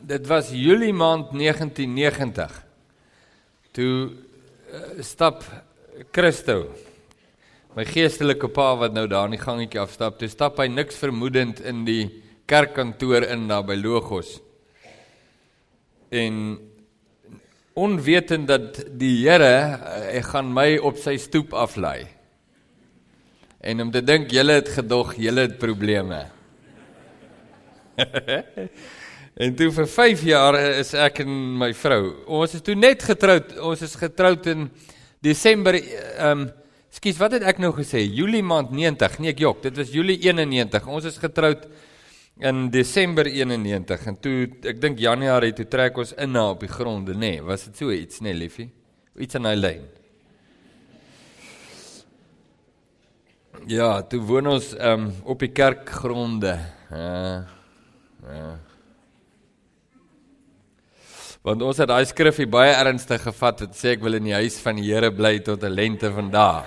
dit was Julie maand 1990. Toe uh, stap Christo my geestelike pa wat nou daar in die gangetjie afstap, toe stap hy niks vermoedend in die kerkkantoor in daar by Logos. En onwetend dat die Here hy uh, gaan my op sy stoep aflaai. En om te dink julle het gedog julle het probleme. En toe vir 5 jaar is ek en my vrou. Ons is toe net getroud. Ons is getroud in Desember ehm um, Skus, wat het ek nou gesê? Julie maand 90. Nee, ek jok. Dit was Julie 91. Ons is getroud in Desember 91 en toe ek dink Januarie toe trek ons in na op die gronde, nê. Nee, was dit so iets, nê, nee, liefie? Iets in hy lyn. Ja, toe woon ons ehm um, op die kerkgronde. Uh, ja. Want ons het daai skrifgie baie ernstig gevat wat sê ek wil in die huis van die Here bly tot 'n lente van dae.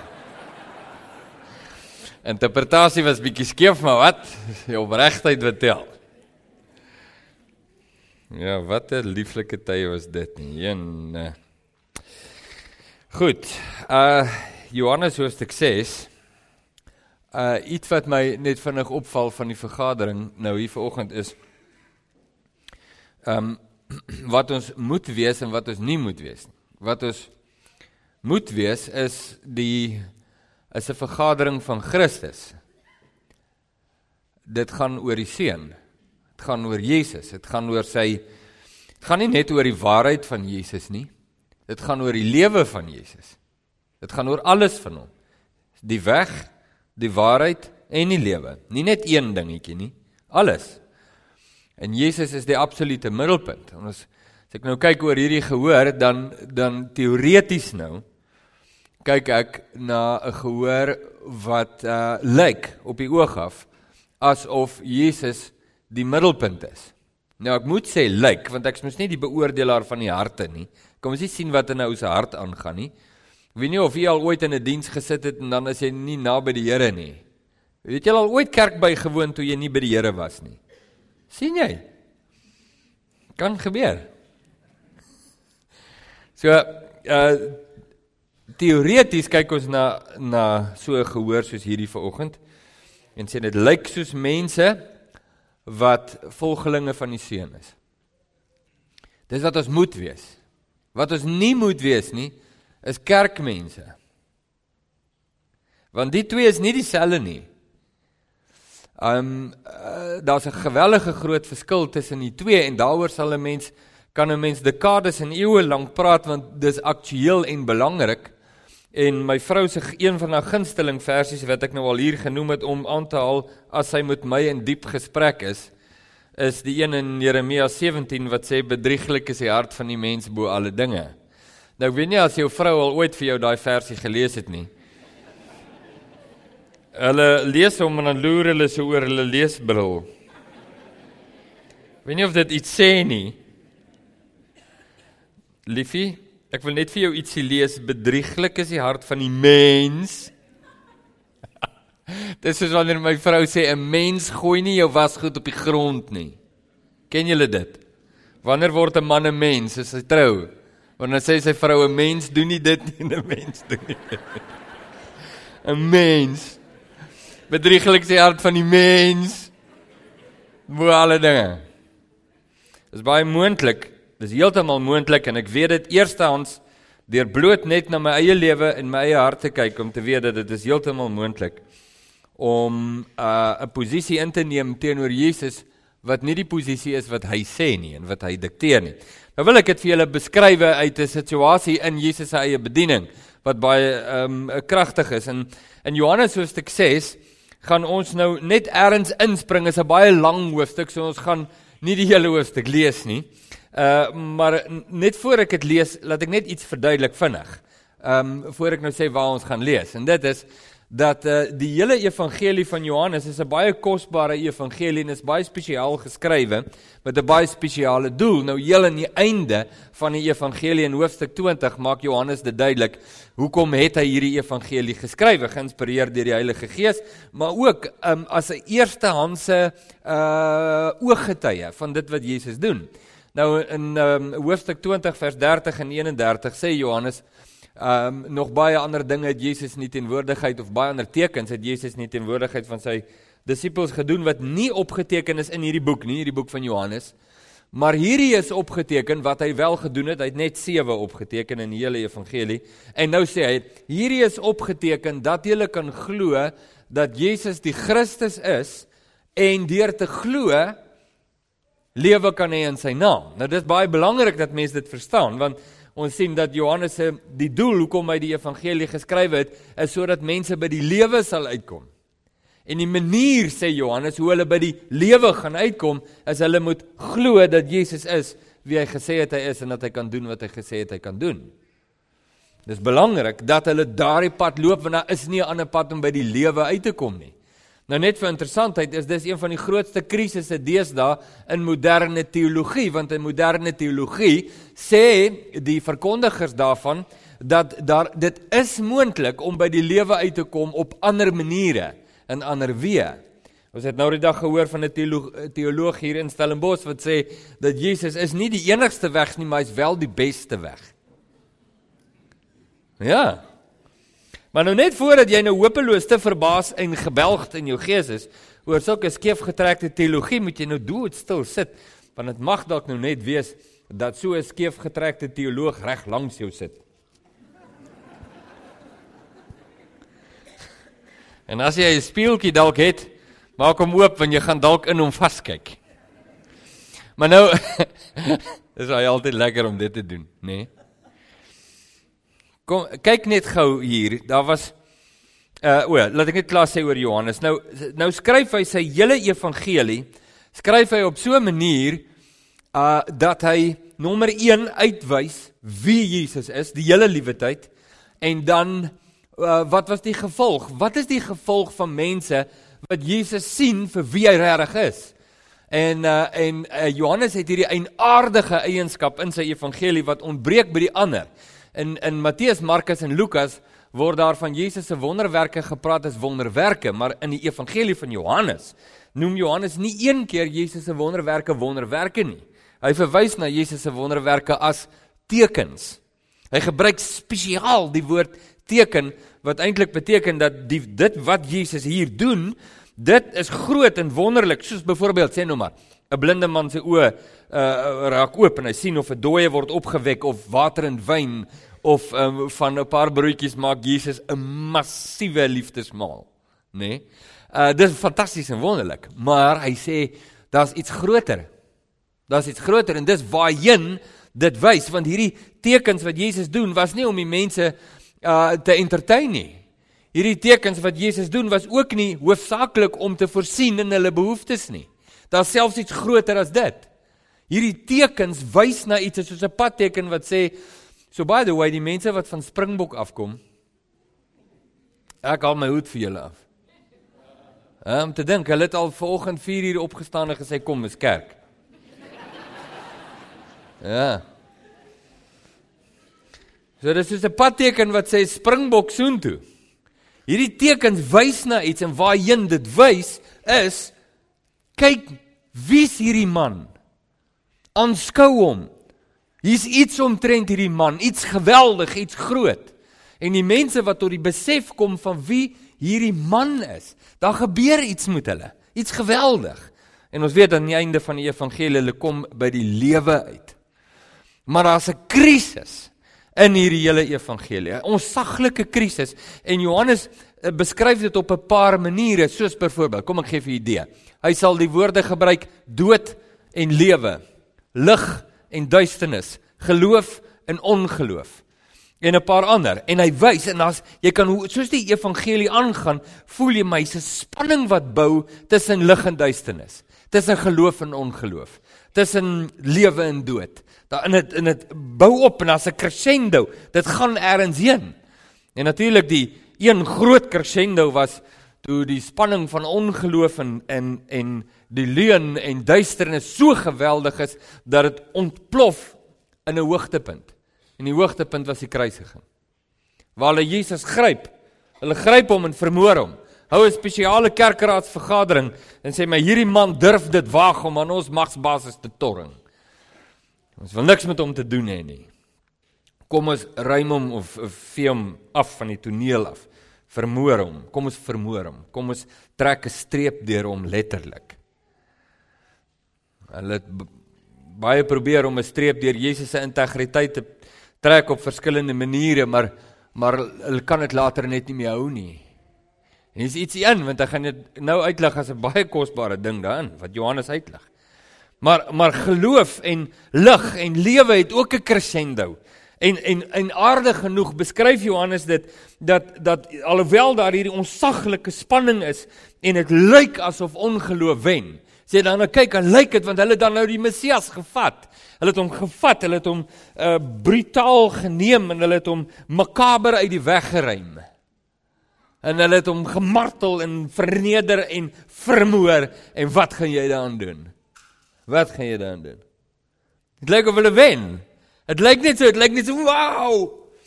Interpretasie was bietjie skeef, maar wat? Die opregtheid wat tel. Ja, wat 'n lieflike tye was dit nie. Een Goed. Uh Johannes hoofstuk 6. Uh iets wat my net vinnig opval van die vergadering nou hier vanoggend is ehm um, wat ons moet wees en wat ons nie moet wees nie. Wat ons moet wees is die is 'n vergadering van Christus. Dit gaan oor die seun. Dit gaan oor Jesus. Dit gaan oor sy dit gaan nie net oor die waarheid van Jesus nie. Dit gaan oor die lewe van Jesus. Dit gaan oor alles van hom. Die weg, die waarheid en die lewe. Nie net een dingetjie nie. Alles. En Jesus is die absolute middelpunt. En as, as ek nou kyk oor hierdie gehoor, dan dan teoreties nou kyk ek na 'n gehoor wat uh lyk op die oog af asof Jesus die middelpunt is. Nou ek moet sê lyk want ek is mos nie die beoordelaar van die harte nie. Kom ons sien wat in 'n ou se hart aangaan nie. Ek weet nie of jy al ooit in 'n diens gesit het en dan as jy nie naby die Here nie. Weet jy al ooit kerk bygewoon toe jy nie by die Here was nie? Sien jy? Kan gebeur. So uh teoreties kyk ons na na so gehoor soos hierdie vanoggend en sê dit lyk soos mense wat volgelinge van die seun is. Dis wat ons moet wees. Wat ons nie moet wees nie is kerkmense. Want die twee is nie dieselfde nie. Um uh, daar's 'n gewellige groot verskil tussen die twee en daaroor sal 'n mens kan 'n mens dekades en eeue lank praat want dis aktueel en belangrik. En my vrou se een van haar gunsteling versies wat ek nou al hier genoem het om aan te haal as sy met my in diep gesprek is, is die een in Jeremia 17 wat sê bedrieglik is die hart van die mens bo alle dinge. Nou weet nie as jou vrou al ooit vir jou daai versie gelees het nie. Hulle lees hom en dan loer hulle so oor hulle leesbril. Weet nie of dit iets sê nie. Liefie, ek wil net vir jou ietsie lees. Bedrieglik is die hart van die mens. Dis is wanneer my vrou sê 'n mens gooi nie jou wasgoed op die grond nie. Ken julle dit? Wanneer word 'n man 'n mens as hy trou? Wanneer sê sy vrou 'n mens doen nie dit nie, 'n mens doen nie. 'n Mens bedrieglik se hart van die mens. Bo alle dinge. Dis baie moontlik. Dis heeltemal moontlik en ek weet dit eerstehands deur bloot net na my eie lewe en my eie hart te kyk om te weet dat dit is heeltemal moontlik om uh, 'n posisie in te neem teenoor Jesus wat nie die posisie is wat hy sê nie en wat hy dikteer nie. Nou wil ek dit vir julle beskryf uit 'n situasie in Jesus se eie bediening wat baie ehm um, kragtig is en in Johannes hoofstuk 6 gaan ons nou net eers inspring. Dit is 'n baie lang hoofstuk, so ons gaan nie die hele hoofstuk lees nie. Uh maar net voor ek dit lees, laat ek net iets verduidelik vinnig. Um voor ek nou sê waar ons gaan lees. En dit is dat uh die hele evangelie van Johannes is 'n baie kosbare evangelie en is baie spesiaal geskrywe met 'n baie spesiale doel. Nou heel aan die einde van die evangelie in hoofstuk 20 maak Johannes dit duidelik hoekom het hy hierdie evangelie geskrywe, geïnspireer deur die Heilige Gees, maar ook um, as 'n eerstehandse uh ooggetuie van dit wat Jesus doen. Nou in um, hoofstuk 20 vers 30 en 31 sê Johannes ehm um, nog baie ander dinge het Jesus nie teenwoordigheid of baie ander tekens het Jesus nie teenwoordigheid van sy disippels gedoen wat nie opgeteken is in hierdie boek nie, hierdie boek van Johannes. Maar hierdie is opgeteken wat hy wel gedoen het. Hy het net 7 opgeteken in die hele evangelie. En nou sê hy, hierdie is opgeteken dat jy kan glo dat Jesus die Christus is en deur te glo lewe kan hê in sy naam. Nou dis baie belangrik dat mense dit verstaan want ons sien dat Johannes se die doel hoekom hy die evangelie geskryf het is sodat mense by die lewe sal uitkom. En die manier sê Johannes hoe hulle by die lewe gaan uitkom is hulle moet glo dat Jesus is wie hy gesê het hy is en dat hy kan doen wat hy gesê het hy kan doen. Dis belangrik dat hulle daardie pad loop want daar is nie 'n ander pad om by die lewe uit te kom nie. Nou net vir interessantheid is dis een van die grootste krisisse deesdae in moderne teologie want in moderne teologie sê die verkondigers daarvan dat daar dit is moontlik om by die lewe uit te kom op ander maniere in ander weë. Ons het nou die dag gehoor van 'n teoloog, teoloog hier in Stellenbosch wat sê dat Jesus is nie die enigste weg nie, maar hy's wel die beste weg. Ja, Maar nou net voordat jy nou hopeloos te verbaas en gebelgd in jou gees is oor sulke skeefgetrekte teologie, moet jy nou doodstil sit, want dit mag dalk nou net wees dat so 'n skeefgetrekte teoloog reg langs jou sit. En as jy 'n speeltjie dalk het, maak hom oop want jy gaan dalk in hom vaskyk. Maar nou is hy altyd lekker om dit te doen, nê? Nee? Kom kyk net gou hier. Daar was uh o, laat ek net klaar sê oor Johannes. Nou nou skryf hy sy hele evangelie skryf hy op so 'n manier uh dat hy nommer 1 uitwys wie Jesus is die hele liewe tyd en dan uh, wat was die gevolg? Wat is die gevolg van mense wat Jesus sien vir wie hy regtig is? En uh en uh, Johannes het hierdie eienaardige eienskap in sy evangelie wat ontbreek by die ander in in Matteus, Markus en Lukas word daar van Jesus se wonderwerke gepraat as wonderwerke, maar in die evangelie van Johannes noem Johannes nie een keer Jesus se wonderwerke wonderwerke nie. Hy verwys na Jesus se wonderwerke as tekens. Hy gebruik spesiaal die woord teken wat eintlik beteken dat die dit wat Jesus hier doen, dit is groot en wonderlik, soos byvoorbeeld sê nou maar 'n blinde man se oë uh, raak oop en hy sien of 'n dooie word opgewek of water in wyn of um, van 'n paar broodjies maak Jesus 'n massiewe liefdesmaal, nê? Nee? Uh dis fantasties en wonderlik, maar hy sê daar's iets groter. Daar's iets groter en dis waarheen dit wys want hierdie tekens wat Jesus doen was nie om die mense uh te entertain nie. Hierdie tekens wat Jesus doen was ook nie hoofsaaklik om te voorsien in hulle behoeftes nie. Daar's selfs iets groter as dit. Hierdie tekens wys na iets soos 'n padteken wat sê so by the way die mense wat van Springbok afkom ek haal my hoed vir julle af. Om te dink hulle het al vanoggend 4 uur opgestaan en gesê kom ons kerk. Ja. So dis is 'n padteken wat sê Springbok soontoe. Hierdie tekens wys na iets en waarheen dit wys is kyk wie's hierdie man? Aanskou hom. Hier's iets omtrent hierdie man, iets geweldig, iets groot. En die mense wat tot die besef kom van wie hierdie man is, daar gebeur iets met hulle, iets geweldig. En ons weet aan die einde van die evangelie hulle kom by die lewe uit. Maar daar's 'n krisis in hierdie hele evangelie. 'n Onsaglike krisis en Johannes eh, beskryf dit op 'n paar maniere, soos byvoorbeeld, kom ek gee vir 'n idee. Hy sal die woorde gebruik dood en lewe lig en duisternis, geloof en ongeloof en 'n paar ander en hy wys en as jy kan soos die evangelie aangaan, voel jy my se spanning wat bou tussen lig en duisternis, tussen geloof en ongeloof, tussen lewe en dood. Daar in dit in dit bou op en as 'n crescendo, dit gaan eers heen. En natuurlik die een groot crescendo was toe die spanning van ongeloof en en en die leuen en duisternis so geweldig is dat dit ontplof in 'n hoogtepunt. En die hoogtepunt was die kruisiging. Waar hulle Jesus gryp. Hulle gryp hom en vermoor hom. Hou 'n spesiale kerkraadsvergadering en sê my hierdie man durf dit waag om aan ons magsbasis te torring. Ons wil niks met hom te doen hê nie. Kom ons ruim hom of, of vee hom af van die toneel af. Vermoor hom. Kom ons vermoor hom. Kom ons trek 'n streep deur hom letterlik. Hulle het baie probeer om 'n streep deur Jesus se integriteit te trek op verskillende maniere, maar maar hulle kan dit later net nie meer hou nie. En dis ietsie in want ek gaan dit nou uitlig as 'n baie kosbare ding daarin wat Johannes uitlig. Maar maar geloof en lig en lewe het ook 'n crescendo. En en en aardig genoeg beskryf Johannes dit dat dat alhoewel daar hierdie onsaglike spanning is en dit lyk asof ongeloof wen. Sê dan nou kyk, dan lyk dit want hulle dan nou die Messias gevat. Hulle het hom gevat, hulle het hom uh brutaal geneem en hulle het hom makaber uit die weg geruim. En hulle het hom gemartel en verneder en vermoor en wat gaan jy daaraan doen? Wat gaan jy daaraan doen? Dit lyk of hulle wen. Dit lyk net so, dit lyk net so wow.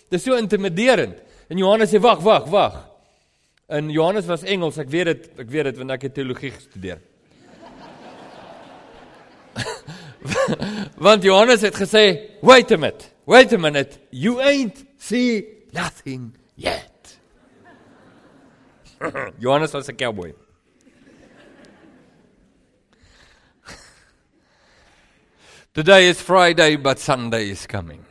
Dit is so intimiderend. En Johannes sê wag, wag, wag. En Johannes was Engels, ek weet dit, ek weet dit want ek het teologie gestudeer. want Johannes het gesê, "Wait a minute. Wait a minute. You ain't see nothing yet." Johannes was 'n cowboy. Today is Friday but Sunday is coming.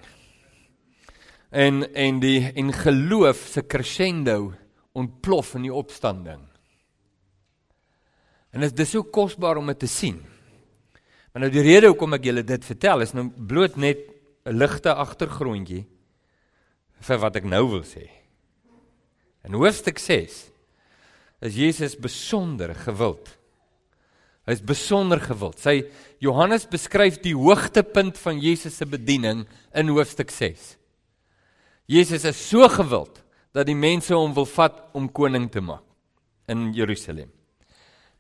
En en die en geloof se crescendo ontplof in die opstanding. En dit is so kosbaar om dit te sien. Maar nou die rede hoekom ek julle dit vertel is nou bloot net 'n ligte agtergrondjie vir wat ek nou wil sê. In hoofstuk 6 is Jesus besonder gewild Hy is besonder gewild. Sy Johannes beskryf die hoogtepunt van Jesus se bediening in hoofstuk 6. Jesus is so gewild dat die mense hom wil vat om koning te maak in Jerusalem.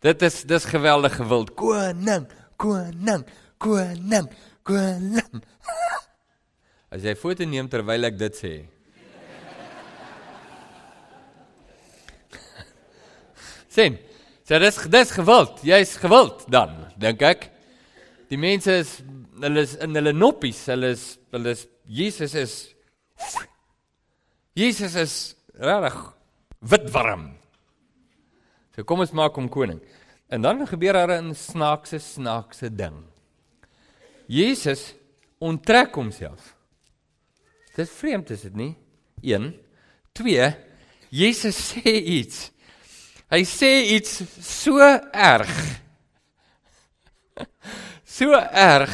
Dit is dis geweldig gewild. Koning, koning, koning, koning. As jy foto neem terwyl ek dit sê. Sien? So dis dis gewild. Jy's gewild dan, dink ek. Die mense is hulle is in hulle noppies. Hulle is hulle is Jesus is Jesus is regtig wit warm. So kom ons maak hom koning. En dan gebeur daar 'n snaakse snaakse ding. Jesus onttrek homself. Dis vreemd is dit nie? 1 2 Jesus sê iets Hy sê iets so erg. So erg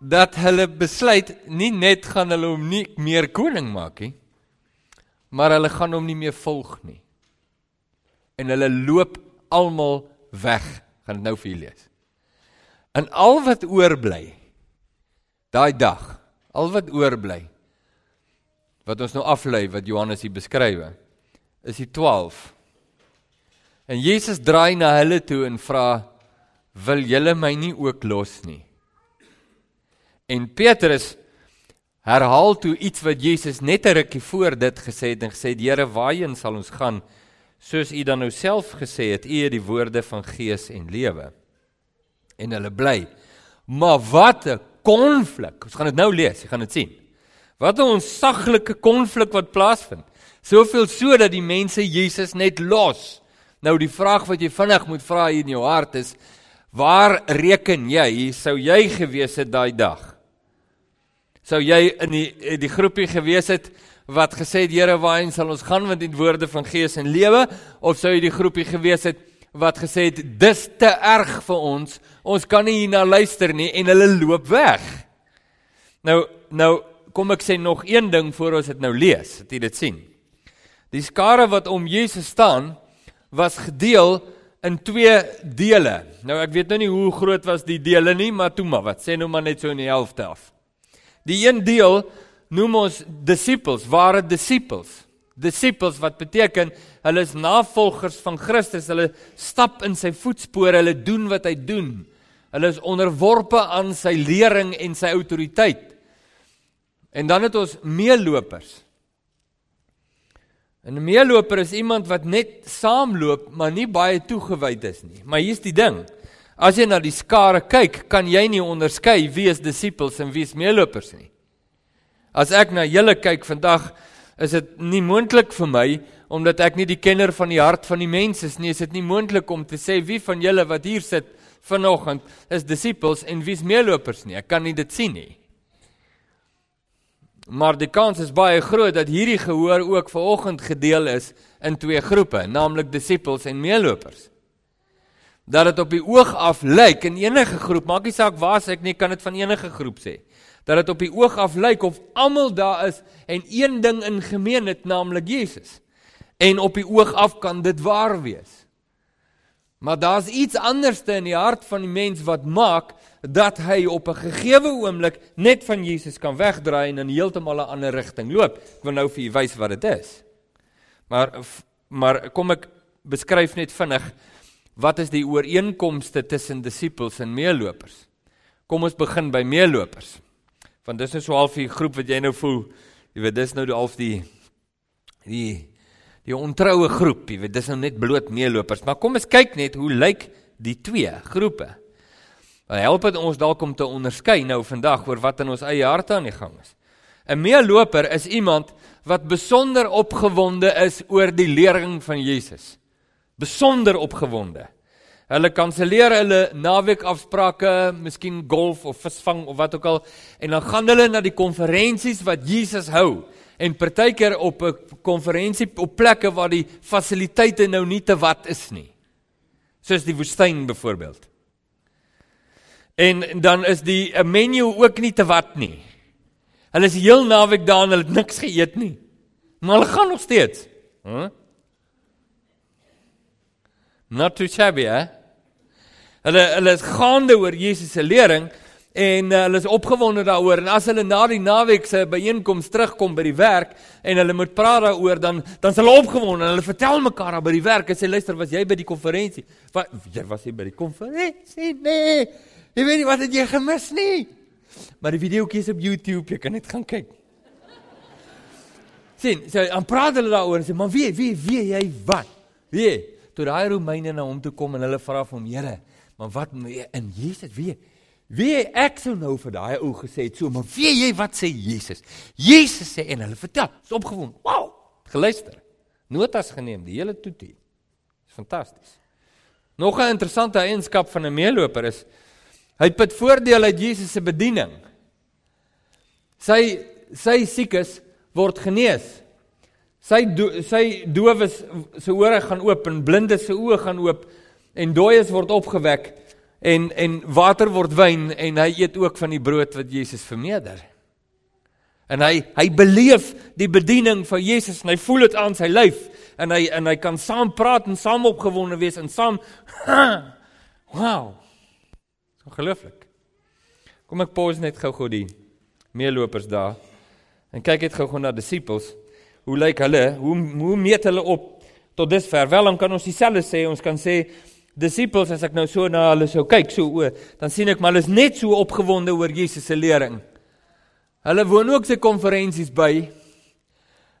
dat hulle besluit nie net gaan hulle hom nie meer koning maak nie, maar hulle gaan hom nie meer volg nie. En hulle loop almal weg. Gaan nou vir julle lees. En al wat oorbly daai dag, al wat oorbly wat ons nou aflei wat Johannes hier beskryf is die 12. En Jesus draai na hulle toe en vra: "Wil julle my nie ook los nie?" En Petrus herhaal toe iets wat Jesus net 'n rukkie voor dit gesê het en gesê: "Here, waarheen sal ons gaan? Soos u dan nou self gesê het, u het die woorde van gees en lewe." En hulle bly. Maar wat 'n konflik. Ons gaan dit nou lees, jy gaan dit sien. Wat 'n onsaglike konflik wat plaasvind. Soveel so dat die mense Jesus net los. Nou die vraag wat jy vinnig moet vra hier in jou hart is: Waar reken jy sou jy gewees het daai dag? Sou jy in die die groepie gewees het wat gesê het Here waarheen sal ons gaan want die woorde van gees en lewe of sou jy die groepie gewees het wat gesê het dis te erg vir ons ons kan nie hierna luister nie en hulle loop weg. Nou nou kom ek sê nog een ding voor ons dit nou lees, dat jy dit sien. Die skare wat om Jesus staan was gedeel in twee dele. Nou ek weet nou nie hoe groot was die dele nie, maar toe maar wat sê nou maar net so in die helfte af. Die een deel noem ons disippels, ware disippels. Disippels wat beteken hulle is navolgers van Christus, hulle stap in sy voetspore, hulle doen wat hy doen. Hulle is onderworpe aan sy lering en sy autoriteit. En dan het ons meelopers. 'n meeloper is iemand wat net saamloop, maar nie baie toegewyd is nie. Maar hier's die ding. As jy na die skare kyk, kan jy nie onderskei wie is disippels en wie is meelopers nie. As ek na julle kyk vandag, is dit nie moontlik vir my omdat ek nie die kenner van die hart van die mens is nie, is dit nie moontlik om te sê wie van julle wat hier sit vanoggend is disippels en wie is meelopers nie. Ek kan nie dit sien nie. Maar die kans is baie groot dat hierdie gehoor ook vanoggend gedeel is in twee groepe, naamlik disippels en meelopers. Dat dit op die oog af lyk in enige groep, maak nie saak waar ek nie kan dit van enige groep sê. Dat dit op die oog af lyk of almal daar is en een ding in gemeen het, naamlik Jesus. En op die oog af kan dit waar wees. Maar daar's iets anderste in die hart van die mens wat maak dat hy op 'n gegeewe oomblik net van Jesus kan wegdraai en in heeltemal 'n ander rigting loop. Ek wil nou vir u wys wat dit is. Maar maar kom ek beskryf net vinnig wat is die ooreenkomste tussen disippels en meelopers? Kom ons begin by meelopers. Want dis is nou so half die groep wat jy nou voel. Jy weet dis nou half die die die ontroue groep, jy weet dis nou net bloot meelopers. Maar kom ons kyk net hoe lyk die twee groepe. Wat help dit ons dalk om te onderskei nou vandag oor wat in ons eie harte aan die gang is. 'n Meeloper is iemand wat besonder opgewonde is oor die lering van Jesus. Besonder opgewonde. Hulle kanselleer hulle naweekafsprake, miskien golf of visvang of wat ook al, en dan gaan hulle na die konferensies wat Jesus hou. En partykeer op 'n konferensie op plekke waar die fasiliteite nou nie te wat is nie. Soos die woestyn byvoorbeeld. En dan is die menu ook nie te wat nie. Hulle is heel naweek daar en hulle het niks geëet nie. Maar hulle gaan nog steeds. Huh? Not too shabby, hè? Hulle hulle is gaande oor Jesus se lering en uh, hulle is opgewonde daaroor en as hulle na die naweek se byeenkoms terugkom by die werk en hulle moet praat daaroor dan dan is hulle opgewonde en hulle vertel mekaar by die werk en sê luister was jy by die konferensie? Wat jy was jy by die konferensie? Nee. Jy weet nie wat het jy gemis nie. Maar die videoetjie is op YouTube, jy kan net gaan kyk. Sien, so aan praat hulle daaroor en sê, "Maar wie, wie, wie jy wat?" Wie? Toe daai Romeine na hom toe kom en hulle vra vir hom, "Here, maar wat in Jesus wie? Wie ek sou nou vir daai ou gesê het so, maar wie jy wat sê Jesus? Jesus sê en hulle vertel, is opgewonde. Wow! Geluister. Notas geneem, die hele toetie. Dis fantasties. Nog 'n interessante eienskap van 'n meeloper is Hy het voordeel uit Jesus se bediening. Sy sy siekes word genees. Sy do, sy dowes se ore gaan oop en blindes se oë gaan oop en dooies word opgewek en en water word wyn en hy eet ook van die brood wat Jesus vermeerder. En hy hy beleef die bediening van Jesus en hy voel dit aan sy lyf en hy en hy kan saam praat en saam opgewonde wees en saam wow Ongelooflik. Kom ek pause net gou-gou die meelopers daar en kyk net gou-gou na disippels. Hoe lyk hulle? Hoe hoe meet hulle op tot dusver? Wel, dan kan ons dieselfde sê. Ons kan sê disippels as ek nou so na hulle sou kyk so o, dan sien ek maar hulle is net so opgewonde oor Jesus se lering. Hulle woon ook se konferensies by.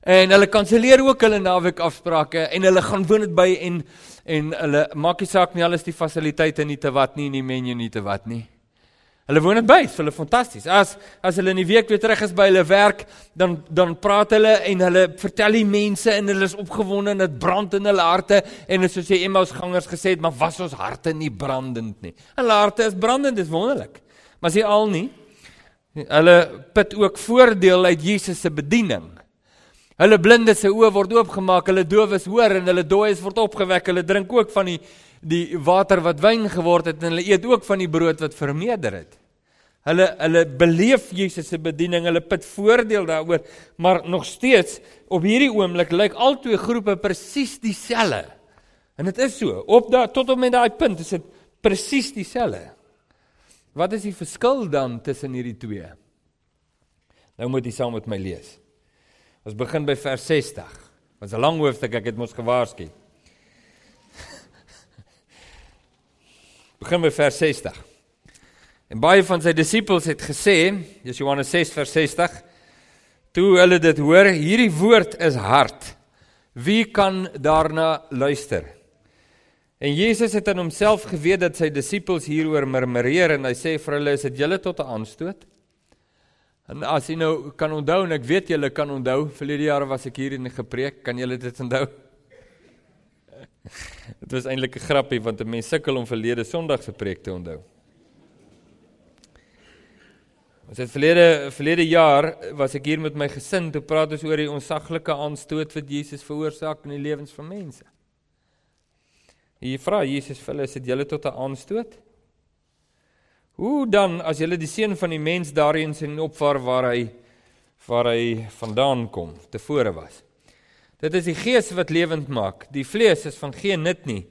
En hulle kanselleer ook hulle naweek afsprake en hulle gaan woon dit by en en hulle maak nie saak nie alles die fasiliteite nie te wat nie, nie menu nie te wat nie. Hulle woon dit by, so hulle fantasties. As as hulle in die week weer terug is by hulle werk, dan dan praat hulle en hulle vertel die mense en hulle is opgewonde en dit brand in hulle harte en soos jy Emmaus gangers gesê het, maar was ons harte nie brandend nie. Hulle harte is brandend, dis wonderlik. Maar jy al nie hulle put ook voordeel uit Jesus se bediening. Hulle blindes se oë word oopgemaak, hulle dowes hoor en hulle dooies word opgewek. Hulle drink ook van die die water wat wyn geword het en hulle eet ook van die brood wat vermeerder het. Hulle hulle beleef Jesus se bediening, hulle put voordeel daaroor, maar nog steeds op hierdie oomblik lyk albei groepe presies dieselfde. En dit is so, op daai tot op met daai punt is dit presies dieselfde. Wat is die verskil dan tussen hierdie twee? Nou moet jy saam met my lees. Ons begin by vers 60. Dit's 'n lang hoofstuk, ek het mos gewaarsku. Begin by vers 60. En baie van sy disippels het gesê, dis Johannes 6 vers 60, toe hulle dit hoor, hierdie woord is hard. Wie kan daarna luister? En Jesus het aan homself geweet dat sy disippels hieroor murmureer en hy sê vir hulle is dit julle tot 'n aanstoot. En as jy nou kan onthou en ek weet julle kan onthou, verlede jaar was ek hier en gepreek, kan julle dit onthou? Dit was eintlik 'n grappie want 'n mens sukkel om verlede Sondag se preek te onthou. Ons het verlede verlede jaar was ek hier met my gesin toe praat ons oor die onsaglike aanstoot wat Jesus veroorsaak in die lewens van mense. Hier vra Jesus vir hulle, is dit julle tot 'n aanstoot? Hoe dan as julle die seun van die mens daarin sien opvaar waar hy waar hy vandaan kom, tevore was? Dit is die gees wat lewend maak. Die vlees is van geen nut nie.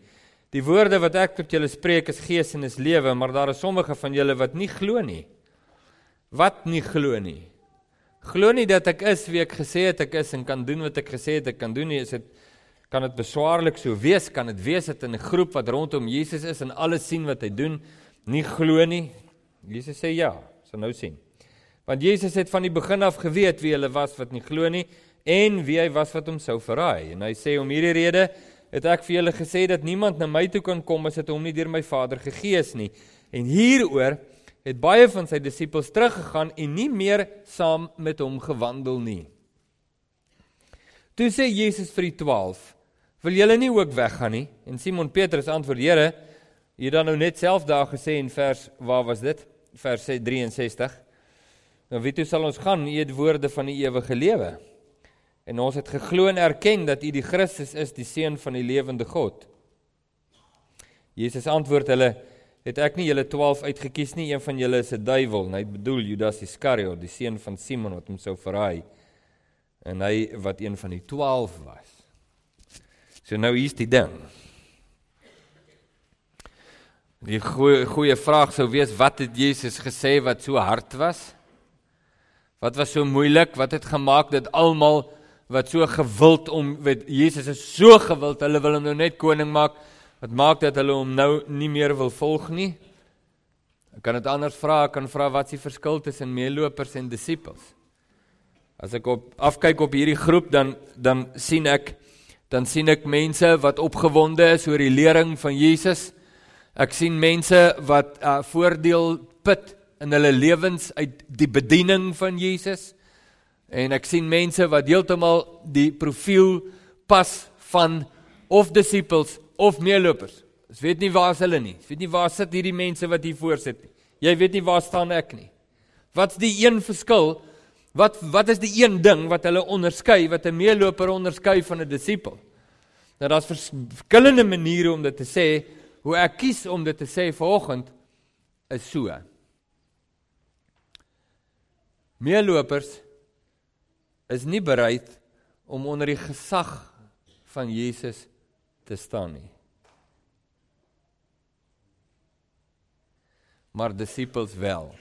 Die woorde wat ek tot julle spreek is gees en is lewe, maar daar is sommige van julle wat nie glo nie. Wat nie glo nie. Glo nie dat ek is wie ek gesê het ek is en kan doen wat ek gesê het ek kan doen nie. Is dit kan dit beswaarlik so wees, kan dit wees dat in 'n groep wat rondom Jesus is en alles sien wat hy doen, nie glo nie. Jesus sê ja, sal nou sien. Want Jesus het van die begin af geweet wie hulle was wat nie glo nie en wie hy was wat hom sou verraai. En hy sê om hierdie rede het ek vir julle gesê dat niemand na my toe kan kom as dit hom nie deur my Vader gegee is nie. En hieroor het baie van sy disippels teruggegaan en nie meer saam met hom gewandel nie. Toe sê Jesus vir die 12: Wil julle nie ook weggaan nie? En Simon Petrus antwoord: Here, jy het dan nou net self daar gesê in vers waar was dit? Vers 63. Nou wie toe sal ons gaan? U het woorde van die ewige lewe. En ons het geglo en erken dat U die Christus is, die seun van die lewende God. Jesus antwoord hulle: Het ek nie julle 12 uitgekies nie? Een van julle is 'n duiwel. Hy bedoel Judas Iskariot, die seun van Simon wat hom sou verraai. En hy wat een van die 12 was. So nou hier's die ding. Die goeie goeie vraag sou wees wat het Jesus gesê wat so hard was? Wat was so moeilik? Wat het gemaak dat almal wat so gewild om weet Jesus is so gewild, hulle wil hom nou net koning maak. Wat maak dat hulle hom nou nie meer wil volg nie? Ek kan dit anders vra, ek kan vra wat is die verskil tussen meelopers en disippels? As ek op afkyk op hierdie groep dan dan sien ek dan sien ek mense wat opgewonde is oor die lering van Jesus. Ek sien mense wat uh, voordeel put in hulle lewens uit die bediening van Jesus. En ek sien mense wat heeltemal die profiel pas van of disippels of meelopers. Ek weet nie waar hulle nie. Ek weet nie waar sit hierdie mense wat hier voor sit nie. Jy weet nie waar staan ek nie. Wat's die een verskil? Wat wat is die een ding wat hulle onderskei wat 'n meeloper onderskei van 'n disipel? Nou daar's verskillende maniere om dit te sê. Hoe ek kies om dit te sê vanoggend is so. Meelopers is nie bereid om onder die gesag van Jesus te staan nie. Maar disippels wel.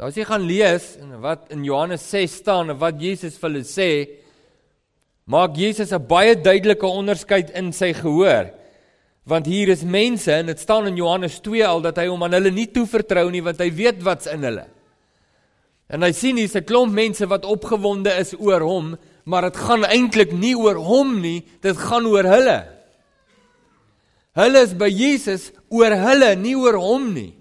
Nou as jy gaan lees wat in Johannes 6 staan en wat Jesus vir hulle sê, maak Jesus 'n baie duidelike onderskeid in sy gehoor. Want hier is mense en dit staan in Johannes 2 al dat hy hom aan hulle nie toevertrou nie want hy weet wat's in hulle. En hy sien hier's 'n klomp mense wat opgewonde is oor hom, maar dit gaan eintlik nie oor hom nie, dit gaan oor hulle. Hulle is by Jesus oor hulle, nie oor hom nie.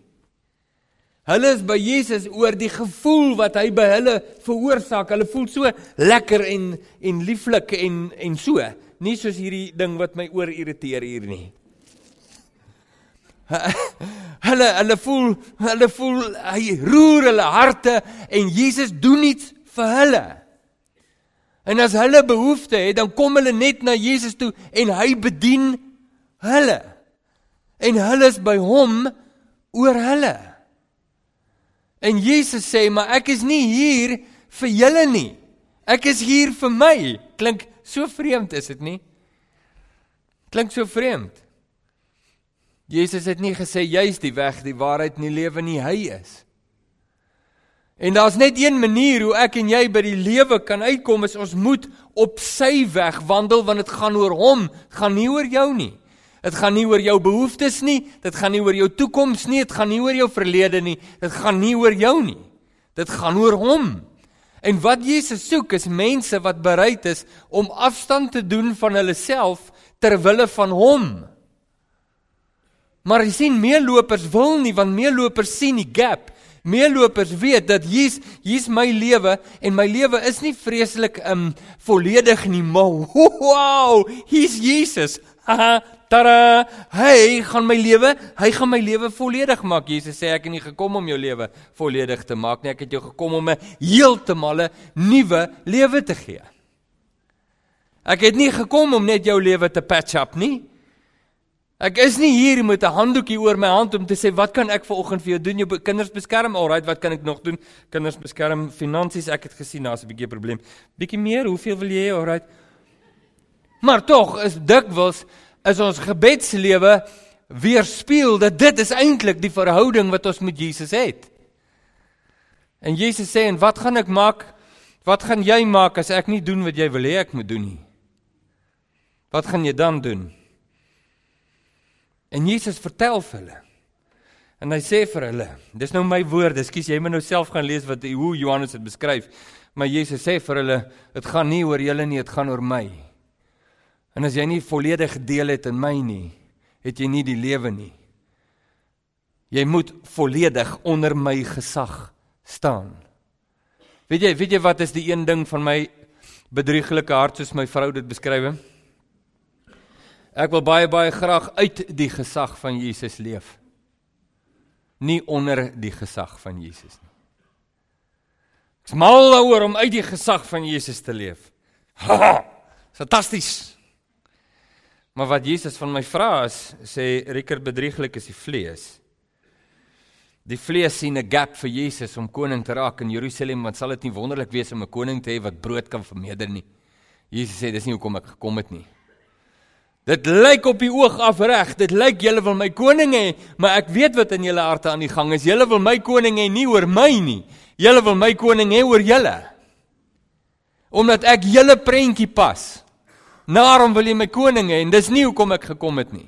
Hulle is by Jesus oor die gevoel wat hy by hulle veroorsaak. Hulle voel so lekker en en lieflik en en so. Nie soos hierdie ding wat my oor irriteer hier nie. Hulle hulle voel hulle voel hy roer hulle harte en Jesus doen iets vir hulle. En as hulle behoefte het, dan kom hulle net na Jesus toe en hy bedien hulle. En hulle is by hom oor hulle. En Jesus sê, "Maar ek is nie hier vir julle nie. Ek is hier vir my." Klink so vreemd, is dit nie? Klink so vreemd. Jesus het nie gesê jy's die weg, die waarheid en die lewe nie, hy is. En daar's net een manier hoe ek en jy by die lewe kan uitkom, is ons moet op sy weg wandel want dit gaan oor hom, gaan nie oor jou nie. Dit gaan nie oor jou behoeftes nie, dit gaan nie oor jou toekoms nie, dit gaan nie oor jou verlede nie, dit gaan nie oor jou nie. Dit gaan oor hom. En wat Jesus soek is mense wat bereid is om afstand te doen van hulle self ter wille van hom. Maar jy sien meelopers wil nie want meelopers sien die gap. Meelopers weet dat hier's hier's my lewe en my lewe is nie vreeslik um volledig nie, maar wow, hier's Jesus. Haha, tada! Hy gaan my lewe, hy gaan my lewe volledig maak. Jesus sê ek het nie gekom om jou lewe volledig te maak nie, ek het jou gekom om 'n heeltemal nuwe lewe te gee. Ek het nie gekom om net jou lewe te patch up nie. Ek is nie hier met 'n handdoekie oor my hand om te sê wat kan ek vanoggend vir jou doen? Jou kinders beskerm. Alraai, wat kan ek nog doen? Kinders beskerm, finansies, ek het gesien daar's 'n bietjie probleem. Bietjie meer, hoeveel wil jy hê? Alraai. Maar tog is dikwels is ons gebedslewe weerspieël dat dit is eintlik die verhouding wat ons met Jesus het. En Jesus sê en wat gaan ek maak? Wat gaan jy maak as ek nie doen wat jy wil hê ek moet doen nie? Wat gaan jy dan doen? En Jesus vertel vir hulle. En hy sê vir hulle, dis nou my woorde, ekskuus, jy moet nou self gaan lees wat hoe Johannes dit beskryf. Maar Jesus sê vir hulle, dit gaan nie oor julle nie, dit gaan oor my. En as jy nie volledig deel het in my nie, het jy nie die lewe nie. Jy moet volledig onder my gesag staan. Weet jy, weet jy wat is die een ding van my bedrieglike hart soos my vrou dit beskryf? Ek wil baie baie graag uit die gesag van Jesus leef. Nie onder die gesag van Jesus nie. Ek's mal daaroor om uit die gesag van Jesus te leef. Fantasties. Maar wat Jesus van my vra is, sê Rickert bedrieglik is die vlees. Die vlees sien 'n gap vir Jesus om koning te raak in Jerusalem, want sal dit nie wonderlik wees om 'n koning te hê wat brood kan vermeerder nie. Jesus sê dis nie hoekom ek gekom het nie. Dit lyk op die oog af reg. Dit lyk julle wil my koning hê, maar ek weet wat in julle harte aan die gang is. Julle wil my koning hê nie oor my nie. Julle wil my koning hê oor julle. Omdat ek julle prentjie pas. Daarom wil jy my koning hê en dis nie hoekom ek gekom het nie.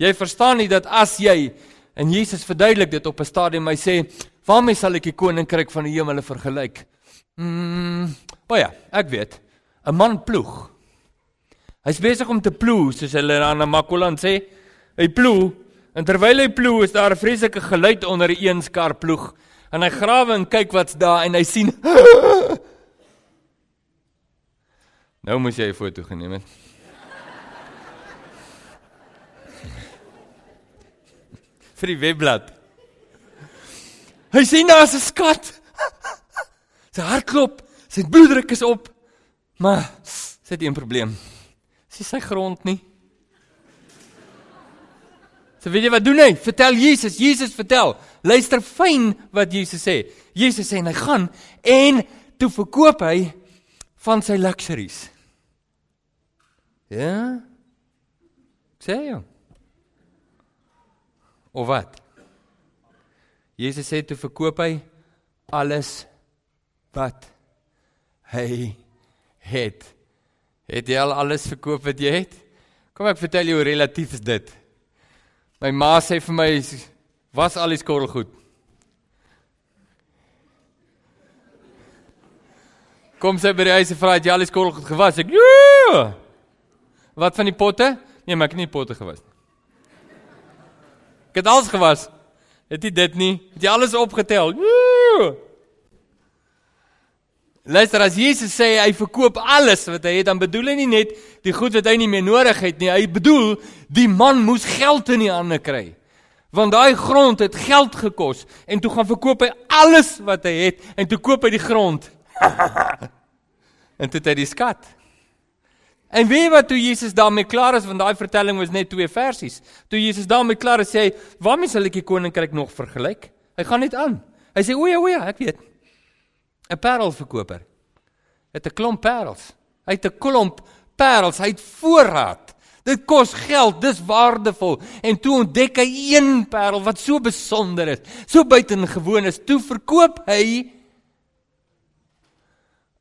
Jy verstaan nie dat as jy en Jesus verduidelik dit op 'n stadium hy sê, "Waarmee sal ek die koninkryk van die hemele vergelyk?" Mm, baie, ek weet. 'n Man ploeg. Hy's besig om te ploeg, soos hulle aan Makolan sê. Hy ploeg en terwyl hy ploeg, is daar 'n vreeslike geluid onder 'n een skar ploeg. En hy grawe en kyk wat's daar en hy sien Nou moet jy 'n foto geneem het. vir die webblad. Hy sien daar's 'n skat. Sy hart klop, sy bloeddruk is op. Maar sy het 'n probleem is sy grond nie. So weet jy wat doen hy? Vertel Jesus, Jesus vertel. Luister fyn wat Jesus sê. Jesus sê en hy gaan en toe verkoop hy van sy luxuries. Ja? Sê jy? Of wat? Jesus sê toe verkoop hy alles wat hy het. Het jy al alles verkoop wat jy het? Kom ek vertel jou hoe relatief is dit. My ma sê vir my was al die skorrelgoed. Kom sy by die huis en vra het jy al die skorrelgoed gewas? Ek ja. Wat van die potte? Nee, maar ek het nie potte gewas nie. Ek het alles gewas. Het jy dit nie? Het jy alles opgetel? Ja. Luister as Jesus sê hy verkoop alles wat hy het, dan bedoel hy nie net die goed wat hy nie meer nodig het nie. Hy bedoel die man moes geld in die hande kry. Want daai grond het geld gekos en toe gaan verkoop hy alles wat hy het en toe koop hy die grond. en toe het hy die skat. En weet jy wat toe Jesus daarmee klaar is want daai vertelling was net twee versies. Toe Jesus daarmee klaar is sê hy, "Waarmee sal ek die koninkryk nog vergelyk?" Hy gaan net aan. Hy sê, "O ja, o ja, ek weet." 'n parelverkoper. Het 'n klomp parels. Hy het 'n klomp parels, hy het voorraad. Dit kos geld, dis waardevol. En toe ontdek hy een parel wat so besonder is, so buitengewoon is. Toe verkoop hy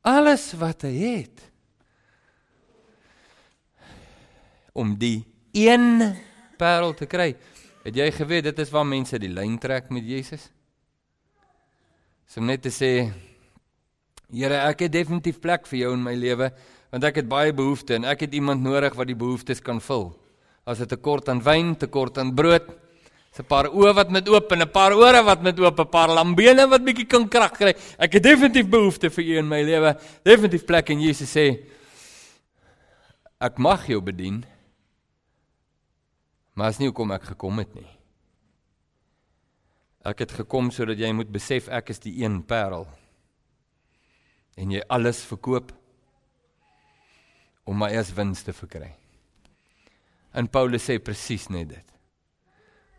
alles wat hy het om die een parel te kry. Het jy geweet dit is waar mense die lyn trek met Jesus? Om net te sê Here, ek het definitief plek vir jou in my lewe want ek het baie behoeftes en ek het iemand nodig wat die behoeftes kan vul. As dit 'n tekort aan wyn, tekort aan brood, 'n paar oë wat met oop en 'n paar ore wat met oop, 'n paar lambene wat bietjie kan krag kry. Ek het definitief behoeftes vir u in my lewe. Definitief plek en Jesus sê ek mag jou bedien. Maar as nie hoekom ek gekom het nie. Ek het gekom sodat jy moet besef ek is die een parel en jy alles verkoop om my as wins te verkry. En Paulus sê presies net dit.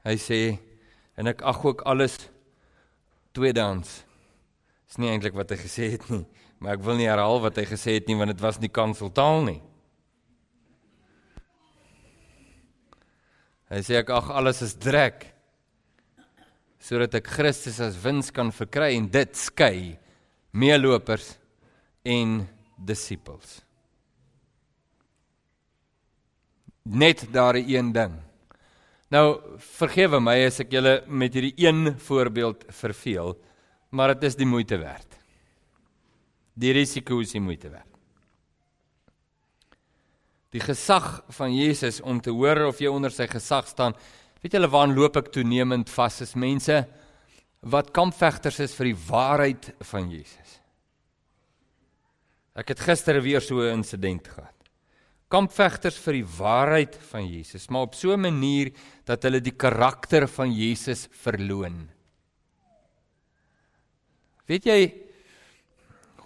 Hy sê en ek ag ook alles tweedans. Dis nie eintlik wat hy gesê het nie, maar ek wil nie herhaal wat hy gesê het nie want dit was nie kanseltaal nie. Hy sê ek ag alles is drek sodat ek Christus as wins kan verkry en dit skei meelopers en disippels. Net daardie een ding. Nou vergewe my as ek julle met hierdie een voorbeeld verveel, maar dit is die moeite werd. Die risiko is die moeite werd. Die gesag van Jesus om te hoor of jy onder sy gesag staan. Weet julle waar loop ek toenemend vas is mense wat kampvegters is vir die waarheid van Jesus. Ek het gister weer so 'n insident gehad. Kampvegters vir die waarheid van Jesus, maar op so 'n manier dat hulle die karakter van Jesus verloon. Weet jy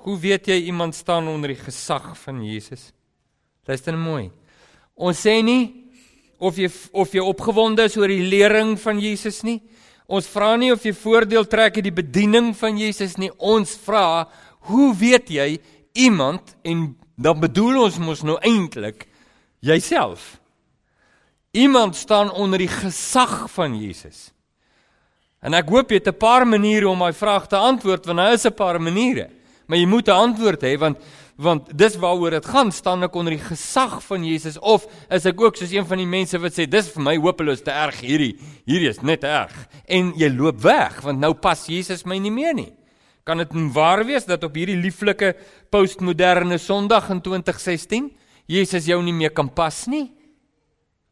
hoe weet jy iemand staan onder die gesag van Jesus? Luister mooi. Ons sê nie of jy of jy opgewonde is oor die lering van Jesus nie. Ons vra nie of jy voordeel trek uit die bediening van Jesus nie. Ons vra, hoe weet jy iemand en dan bedoel ons mos nou eintlik jouself. Iemand staan onder die gesag van Jesus. En ek hoop jy het 'n paar maniere om my vraag te antwoord want daar is 'n paar maniere. Maar jy moet 'n antwoord hê want want dis waaroor dit gaan staan ek onder die gesag van Jesus of is ek ook soos een van die mense wat sê dis vir my hopeloos te erg hierdie hierdie is net erg en jy loop weg want nou pas Jesus my nie meer nie. Kan dit waar wees dat op hierdie lieflike postmoderne Sondag in 2016 Jesus jou nie meer kan pas nie?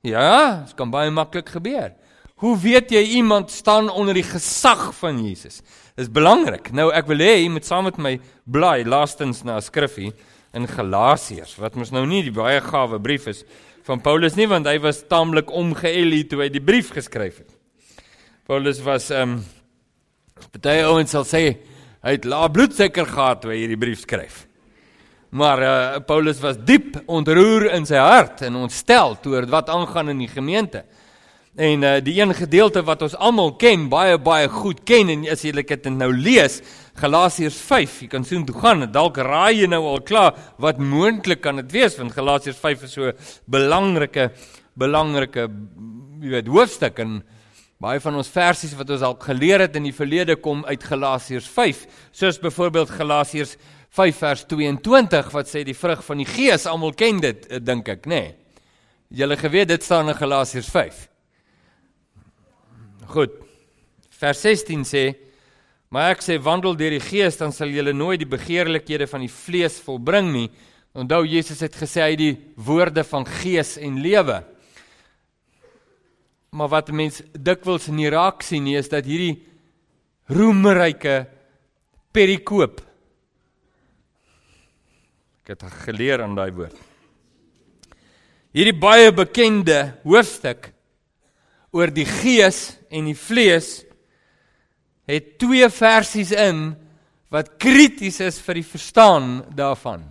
Ja, dit kan baie maklik gebeur. Hoe weet jy iemand staan onder die gesag van Jesus? Dis belangrik. Nou ek wil hê jy moet saam met my blaai laastens na 'n skriffie in Galasiërs wat mos nou nie die baie gawe brief is van Paulus nie want hy was taamlik omgeëlie toe hy die brief geskryf het. Paulus was ehm um, baie ouens sal sê Hy het lae bloedsuiker gehad toe hy hierdie brief skryf. Maar uh, Paulus was diep ontroer in sy hart en ontstel oor wat aangaan in die gemeente. En uh, die een gedeelte wat ons almal ken, baie baie goed ken en as jy dit nou lees, Galasiërs 5, jy kan sien toe gaan, dalk raai jy nou al klaar wat moontlik kan dit wees want Galasiërs 5 is so belangrike belangrike jy weet hoofstuk en Baie van ons versies wat ons al geleer het in die verlede kom uit Galasiërs 5, soos byvoorbeeld Galasiërs 5 vers 22 wat sê die vrug van die Gees, almal ken dit, eh, dink ek, nê. Nee. Julle geweet dit staan in Galasiërs 5. Goed. Vers 16 sê: "Maar ek sê wandel deur die Gees, dan sal julle nooit die begeerlikhede van die vlees volbring nie." Onthou Jesus het gesê hy die woorde van Gees en lewe maar wat mense dikwels in die raak sien nie is dat hierdie roemryke perikoop. Ek het geleer aan daai woord. Hierdie baie bekende hoofstuk oor die gees en die vlees het twee versies in wat krities is vir die verstaan daarvan.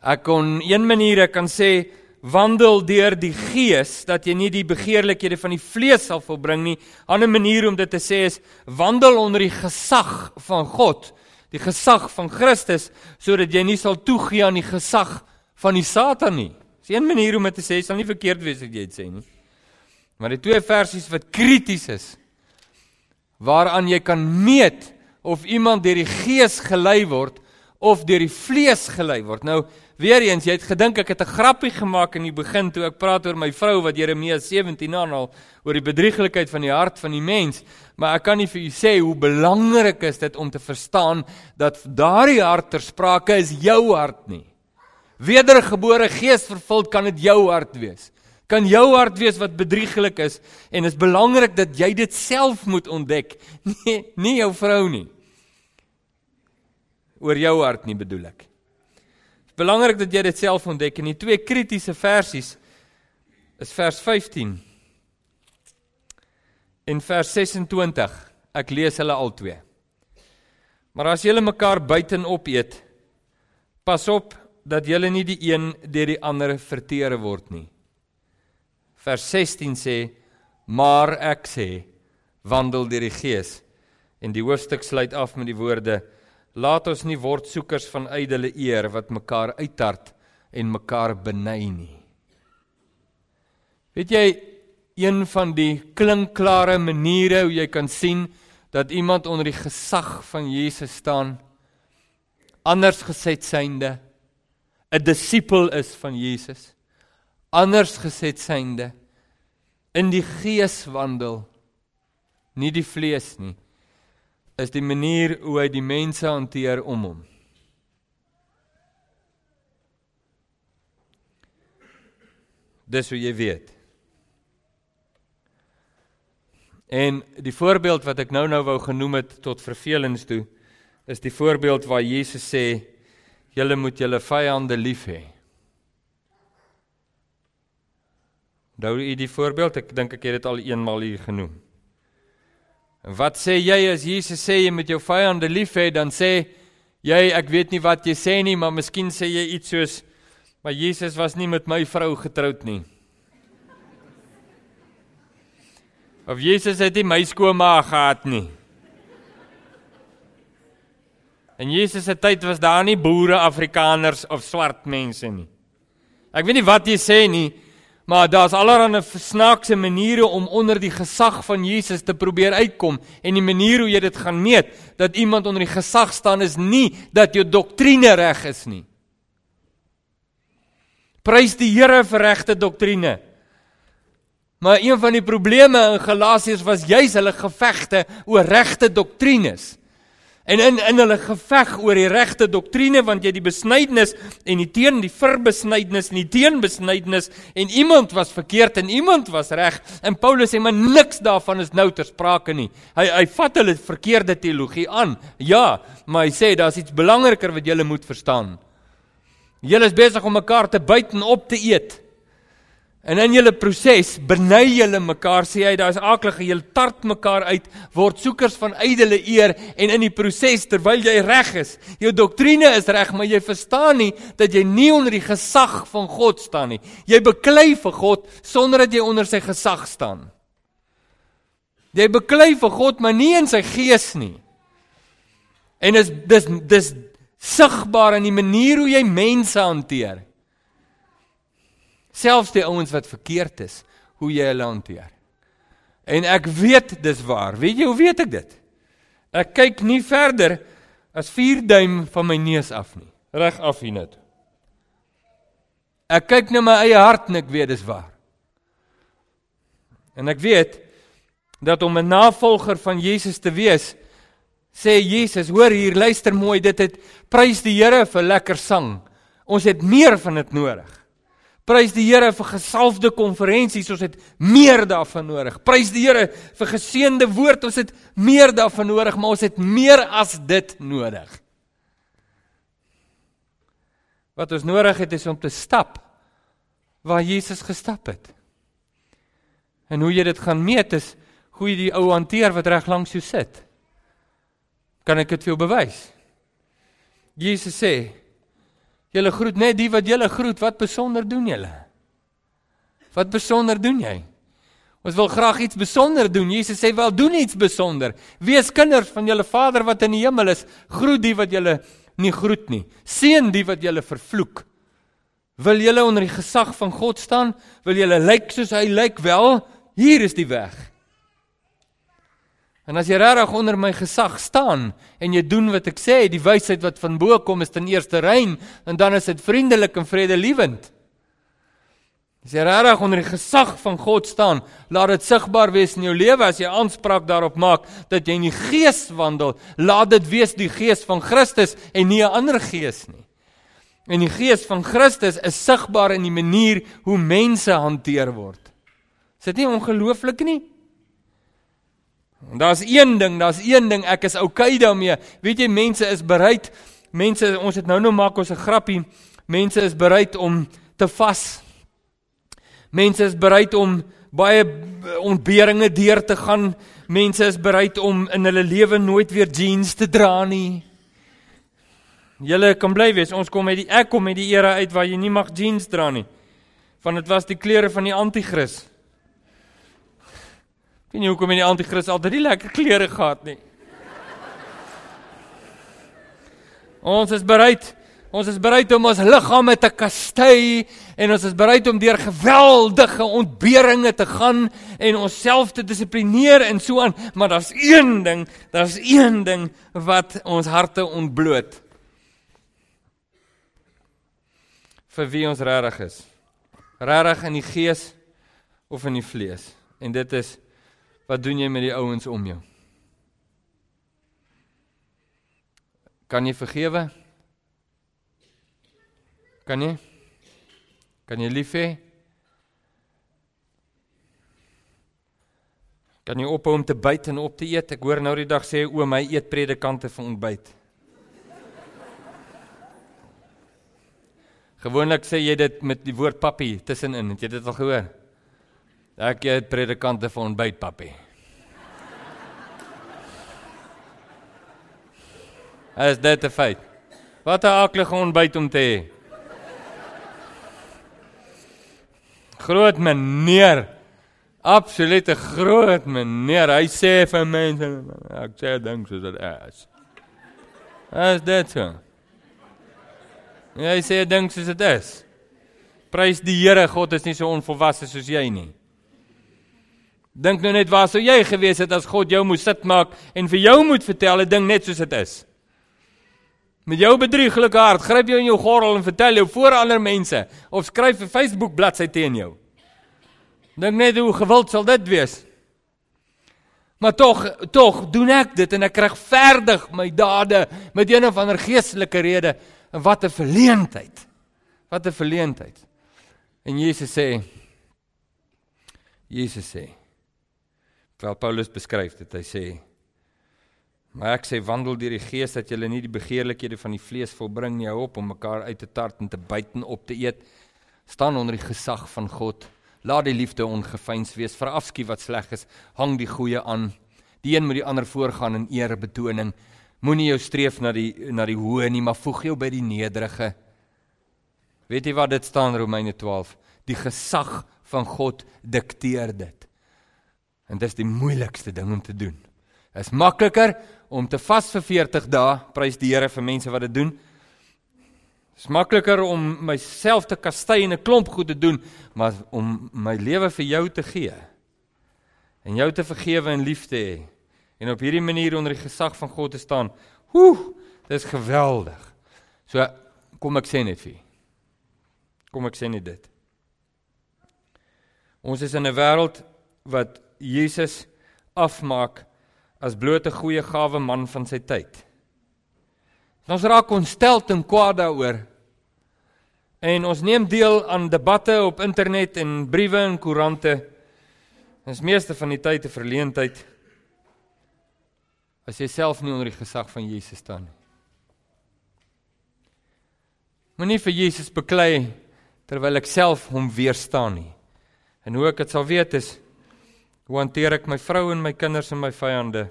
Ek kon een manier ek kan sê wandel deur die gees dat jy nie die begeerlikhede van die vlees sal volbring nie. 'n Ander manier om dit te sê is wandel onder die gesag van God, die gesag van Christus sodat jy nie sal toegee aan die gesag van die Satan nie. Dis een manier om dit te sê, sal nie verkeerd wees as jy dit sê nie. Maar die twee versies wat krities is waaraan jy kan meet of iemand deur die gees gelei word of deur die vlees gelei word. Nou Weereens, jy het gedink ek het 'n grappie gemaak in die begin toe ek praat oor my vrou wat Jeremia 17 aanhaal oor die bedrieglikheid van die hart van die mens, maar ek kan nie vir u sê hoe belangrik is dit om te verstaan dat daardie hart ter sprake is jou hart nie. Wedergebore gees vervuld kan dit jou hart wees. Kan jou hart wees wat bedrieglik is en is belangrik dat jy dit self moet ontdek, nie nie jou vrou nie. Oor jou hart nie bedoel ek. Belangrik dat jy dit self ontdek en die twee kritiese versies is vers 15 en vers 26. Ek lees hulle al twee. Maar as julle mekaar buiten opeet, pas op dat julle nie die een deur die ander verteer word nie. Vers 16 sê: "Maar ek sê, wandel deur die Gees." En die hoofstuk sluit af met die woorde: "Laat ons nie word soekers van ydelle eer wat mekaar uittart en mekaar beny nie." Weet jy een van die klinkklare maniere hoe jy kan sien dat iemand onder die gesag van Jesus staan anders geset synde 'n disipel is van Jesus anders geset synde in die gees wandel nie die vlees nie is die manier hoe hy die mense hanteer om hom dis hoe jy weet en die voorbeeld wat ek nou-nou wou genoem het tot vervelings toe is die voorbeeld waar Jesus sê julle moet julle vyande lief hê Onthou u die voorbeeld? Ek dink ek het dit al eenmal hier genoem. En wat sê jy as Jesus sê jy met jou vyande lief hê, dan sê jy ek weet nie wat jy sê nie, maar miskien sê jy iets soos maar Jesus was nie met my vrou getroud nie. Of Jesus het nie my skoonma gehad nie. En Jesus se tyd was daar nie boere, Afrikaners of swart mense nie. Ek weet nie wat jy sê nie, Maar daar's allerlei snaakse maniere om onder die gesag van Jesus te probeer uitkom en die manier hoe jy dit gaan meet dat iemand onder die gesag staan is nie dat jou doktrine reg is nie. Prys die Here vir regte doktrine. Maar een van die probleme in Galasiërs was juis hulle gevegte oor regte doktrines. En in in hulle geveg oor die regte doktrine want jy die besnydenis en die teen die verbesnydenis en die teenbesnydenis en iemand was verkeerd en iemand was reg en Paulus sê maar niks daarvan is nou ter sprake nie. Hy hy vat hulle verkeerde teologie aan. Ja, maar hy sê daar's iets belangriker wat julle moet verstaan. Julle is besig om mekaar te byt en op te eet. En in julle proses beny julle mekaar, sê hy, daar's aaklige, julle tart mekaar uit, word soekers van ydelle eer en in die proses terwyl jy reg is, jou doktrine is reg, maar jy verstaan nie dat jy nie onder die gesag van God staan nie. Jy beklei vir God sonder dat jy onder sy gesag staan. Jy beklei vir God, maar nie in sy gees nie. En dis dis dis sigbaar in die manier hoe jy mense hanteer. Selfs die ouens wat verkeerd is, hoe jy hulle hanteer. En ek weet dis waar. Weet jy hoe weet ek dit? Ek kyk nie verder as 4 duim van my neus af nie. Reg af hier net. Ek kyk na my eie hart en ek weet dis waar. En ek weet dat om 'n navolger van Jesus te wees, sê Jesus, hoor hier, luister mooi, dit het prys die Here vir lekker sang. Ons het meer van dit nodig. Prys die Here vir gesalfde konferensies, ons het meer daarvan nodig. Prys die Here vir geseënde woord, ons het meer daarvan nodig, maar ons het meer as dit nodig. Wat ons nodig het is om te stap waar Jesus gestap het. En hoe jy dit gaan meet is hoe jy die ou hanteer wat reg langs jou sit. Kan ek dit vir jou bewys? Jesus sê Julle groet net die wat julle groet. Wat besonder doen julle? Wat besonder doen jy? Ons wil graag iets besonder doen. Jesus sê wel doen iets besonder. Wees kinders van julle Vader wat in die hemel is. Groet die wat julle nie groet nie. Seën die wat julle vervloek. Wil julle onder die gesag van God staan? Wil julle lyk soos hy lyk? Wel, hier is die weg. En as jy regtig onder my gesag staan en jy doen wat ek sê, die wysheid wat van bo kom is ten eerste rein en dan is dit vriendelik en vredelewend. As jy regtig onder die gesag van God staan, laat dit sigbaar wees in jou lewe as jy aanspraak daarop maak dat jy in die Gees wandel, laat dit wees die Gees van Christus en nie 'n ander gees nie. En die Gees van Christus is sigbaar in die manier hoe mense hanteer word. Is dit nie ongelooflik nie? En daar's een ding, daar's een ding, ek is okay daarmee. Weet jy, mense is bereid. Mense, ons het nou nou maak ons 'n grappie. Mense is bereid om te vas. Mense is bereid om baie ontberinge deur te gaan. Mense is bereid om in hulle lewe nooit weer jeans te dra nie. Julle kan bly wees, ons kom met die ek kom met die era uit waar jy nie mag jeans dra nie. Want dit was die klere van die anti-kris. Weet nie hoekom in die anti-kris altyd die lekker klere gehad nie. Ons is bereid. Ons is bereid om ons liggame te kastei en ons is bereid om deur geweldige ontberinge te gaan en onsself te dissiplineer en so aan, maar daar's een ding, daar's een ding wat ons harte ontbloot. vir wie ons regtig is. Regtig in die gees of in die vlees. En dit is Wat doen jy met die ouens om jou? Kan jy vergewe? Kan jy? Kan jy lief hê? Kan jy ophou om te byt en op te eet? Ek hoor nou die dag sê o, my eet predikante vir ontbyt. Gewoonlik sê jy dit met die woord papi tussenin. Het jy dit al gehoor? Ek het predikante vir ontbyt, papie. Is dit 'n feit? Wat 'n aklige ontbyt om te hê. Groot meneer. Absolute groot meneer. Hy sê vir mense, ek sê dink soos dit is. Is dit so? Ja, hy sê dink soos dit is. Prys die Here, God is nie so onvolwasse soos jy nie. Dink nou net waar sou jy gewees het as God jou moes sit maak en vir jou moet vertel 'n ding net soos dit is. Met jou bedrieglike hart gryp jy in jou gordel en vertel jou voor ander mense of skryf 'n Facebook bladsy teen jou. Dink net hoe gewild sal dit wees. Maar tog tog doen ek dit en ek kry verdig my dade met een of ander geestelike rede en wat 'n verleentheid. Wat 'n verleentheid. En Jesus sê Jesus sê Terwyl Paulus beskryf dit, hy sê: "Maar ek sê wandel deur die Gees dat julle nie die begeerlikhede van die vlees volbring nie, hou op om mekaar uit te tart en te byt en op te eet. Staan onder die gesag van God. Laat die liefde ongeveins wees. Verafskiet wat sleg is, hang die goeie aan. Die een moet die ander voorgaan in erebetoning. Moenie jou streef na die na die hoë nie, maar voeg jou by die nederige." Weet jy wat dit staan Romeine 12? Die gesag van God dikteer dit. En dis die moeilikste ding om te doen. Is makliker om te vas vir 40 dae, prys die Here vir mense wat dit doen. Dis makliker om myself te kastei en 'n klomp goed te doen, maar om my lewe vir jou te gee en jou te vergewe en lief te hê en op hierdie manier onder die gesag van God te staan. Hoe, dis geweldig. So kom ek sê net vir. Kom ek sê net dit. Ons is in 'n wêreld wat Jesus afmaak as blote goeie gawe man van sy tyd. Ons raak ontsteld en kwaad daaroor. En ons neem deel aan debatte op internet en briewe en koerante. Ons meeste van die tyd 'n verleentheid as jy self nie onder die gesag van Jesus staan nie. Moenie vir Jesus beklei terwyl ek self hom weerstaan nie. En hoe ek dit sal weet is Hoe hanteer ek my vrou en my kinders en my vyande?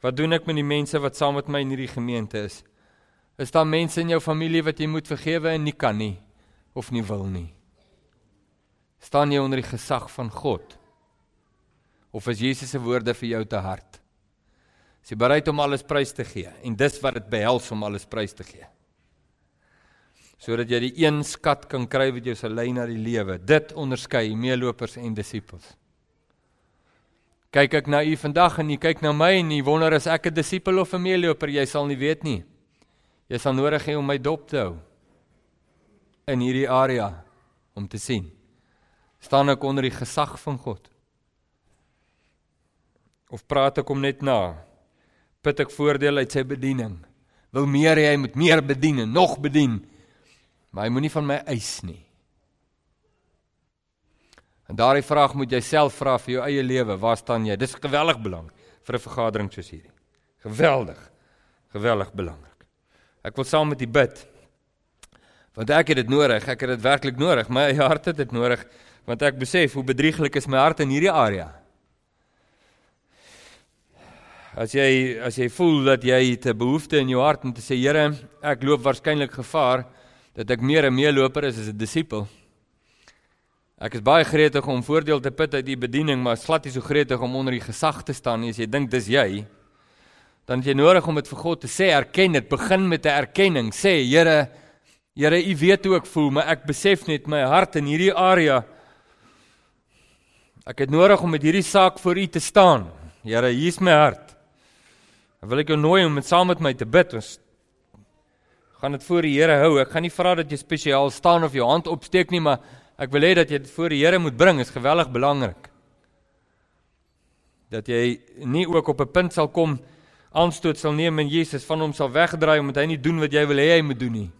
Wat doen ek met die mense wat saam met my in hierdie gemeente is? Is daar mense in jou familie wat jy moet vergewe en nie kan nie of nie wil nie? Staan jy onder die gesag van God? Of is Jesus se woorde vir jou te hard? Is jy bereid om alles prys te gee? En dis wat dit behels om alles prys te gee. Sodat jy die een skat kan kry wat jou sal lei na die lewe. Dit onderskei meelopers en disippels. Kyk ek na u vandag en u kyk na my en u wonder as ek 'n disipel of 'n meeloper, jy sal nie weet nie. Jy sal nodig hê om my dop te hou in hierdie area om te sien. Staan ek onder die gesag van God? Of praat ek hom net na? Put ek voordeel uit sy bediening? Wil meer hê hy moet meer bedien en nog bedien? Maar hy moenie van my eis nie. En daardie vraag moet jy self vra vir jou eie lewe. Waar staan jy? Dis geweldig belangrik vir 'n vergadering soos hierdie. Geweldig. Geweldig belangrik. Ek wil saam met u bid. Want ek het dit nodig. Ek het dit werklik nodig. My hart het dit nodig want ek besef hoe bedrieglik is my hart in hierdie area. As jy as jy voel dat jy 'n behoefte in jou hart om te sê Here, ek loop waarskynlik gevaar dat ek meer 'n meeloper is as 'n disipel. Ek is baie gretig om voordeel te put uit die bediening, maar glad nie so gretig om onder die gesag te staan nie. As jy dink dis jy, dan het jy nodig om dit vir God te sê, erken dit, begin met 'n erkenning. Sê, Here, Here, U weet hoe ek voel, maar ek besef net my hart in hierdie area. Ek het nodig om met hierdie saak voor U te staan. Here, hier's my hart. Dan wil ek jou nooi om met saam met my te bid. Ons gaan dit voor die Here hou. Ek gaan nie vra dat jy spesiaal staan of jou hand opsteek nie, maar Ek wil hê dat jy dit voor die Here moet bring, is geweldig belangrik. Dat jy nie ook op 'n punt sal kom aanstoot sal neem en Jesus van hom sal wegdraai omdat hy nie doen wat jy wil hê hy moet doen nie.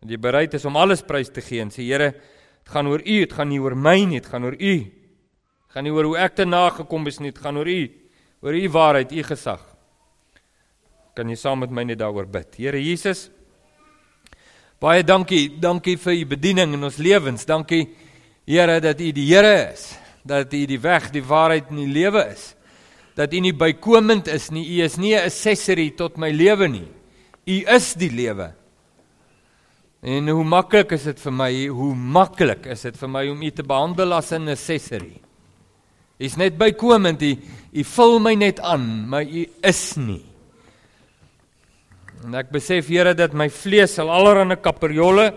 Dat jy bereid is om alles prys te gee en sê Here, dit gaan oor U, dit gaan nie oor my nie, dit gaan oor U. Dit gaan nie oor hoe ek te nagekom is nie, dit gaan oor U, oor U waarheid, U gesag. Kan jy saam met my net daaroor bid? Here Jesus, Baie dankie, dankie vir u bediening in ons lewens. Dankie Here dat u die Here is, dat u die weg, die waarheid en die lewe is. Dat u nie bykomend is nie. U is nie 'n accessory tot my lewe nie. U is die lewe. En hoe maklik is dit vir my, hoe maklik is dit vir my om u te behandel as 'n accessory. U is net bykomend, u, u vul my net aan, maar u is nie. En ek besef Here dat my vlees sal allerhande kaperjolle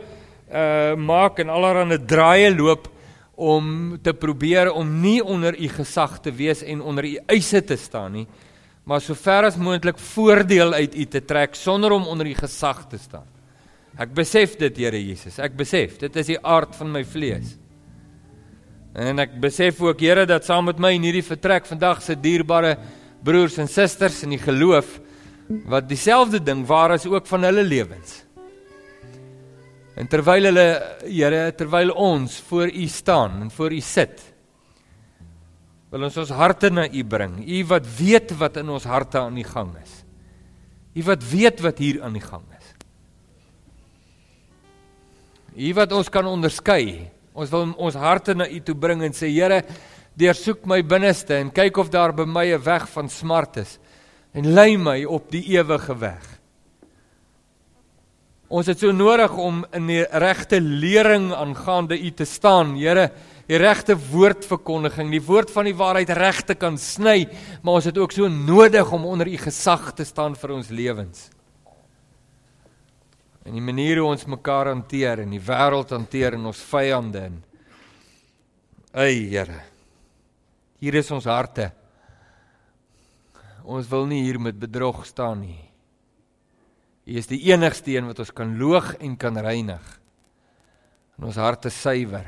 uh maak en allerhande draaie loop om te probeer om nie onder u gesag te wees en onder u eise te staan nie, maar so ver as moontlik voordeel uit u te trek sonder om onder u gesag te staan. Ek besef dit Here Jesus, ek besef, dit is die aard van my vlees. En ek besef ook Here dat saam met my in hierdie vertrek vandag se dierbare broers en susters in die geloof wat dieselfde ding waar is ook van hulle lewens. En terwyl hulle Here, terwyl ons voor U staan en voor U sit, wil ons ons harte na U bring. U wat weet wat in ons harte aan die gang is. U wat weet wat hier aan die gang is. U wat ons kan onderskei. Ons wil ons harte na U toe bring en sê Here, deursoek my binneste en kyk of daar by my 'n weg van smart is en lei my op die ewige weg. Ons het so nodig om in die regte lering aangaande U te staan, Here, die regte woordverkondiging, die woord van die waarheid reg te kan sny, maar ons het ook so nodig om onder U gesag te staan vir ons lewens. En die manier hoe ons mekaar hanteer en die wêreld hanteer en ons vyande en Ey Here. Hier is ons harte. Ons wil nie hier met bedrog staan nie. U is die enigste een wat ons kan loog en kan reinig. En ons harte suiwer.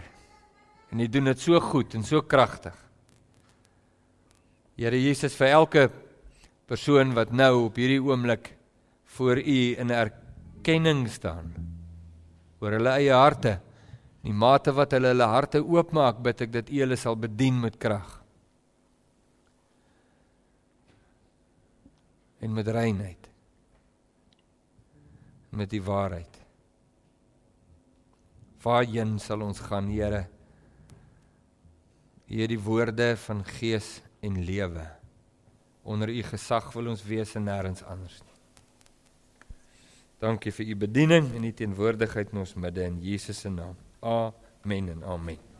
En U doen dit so goed en so kragtig. Here Jesus vir elke persoon wat nou op hierdie oomblik voor U in erkenning staan oor hulle eie harte, die mate wat hulle hulle harte oopmaak, bid ek dat U hulle sal bedien met krag. En met reinheid met die waarheid. Waarheen sal ons gaan, Here? Het die woorde van gees en lewe. Onder u gesag wil ons wees en nêrens anders nie. Dankie vir u bediening en u teenwoordigheid in ons midde in Jesus se naam. Amen en amen.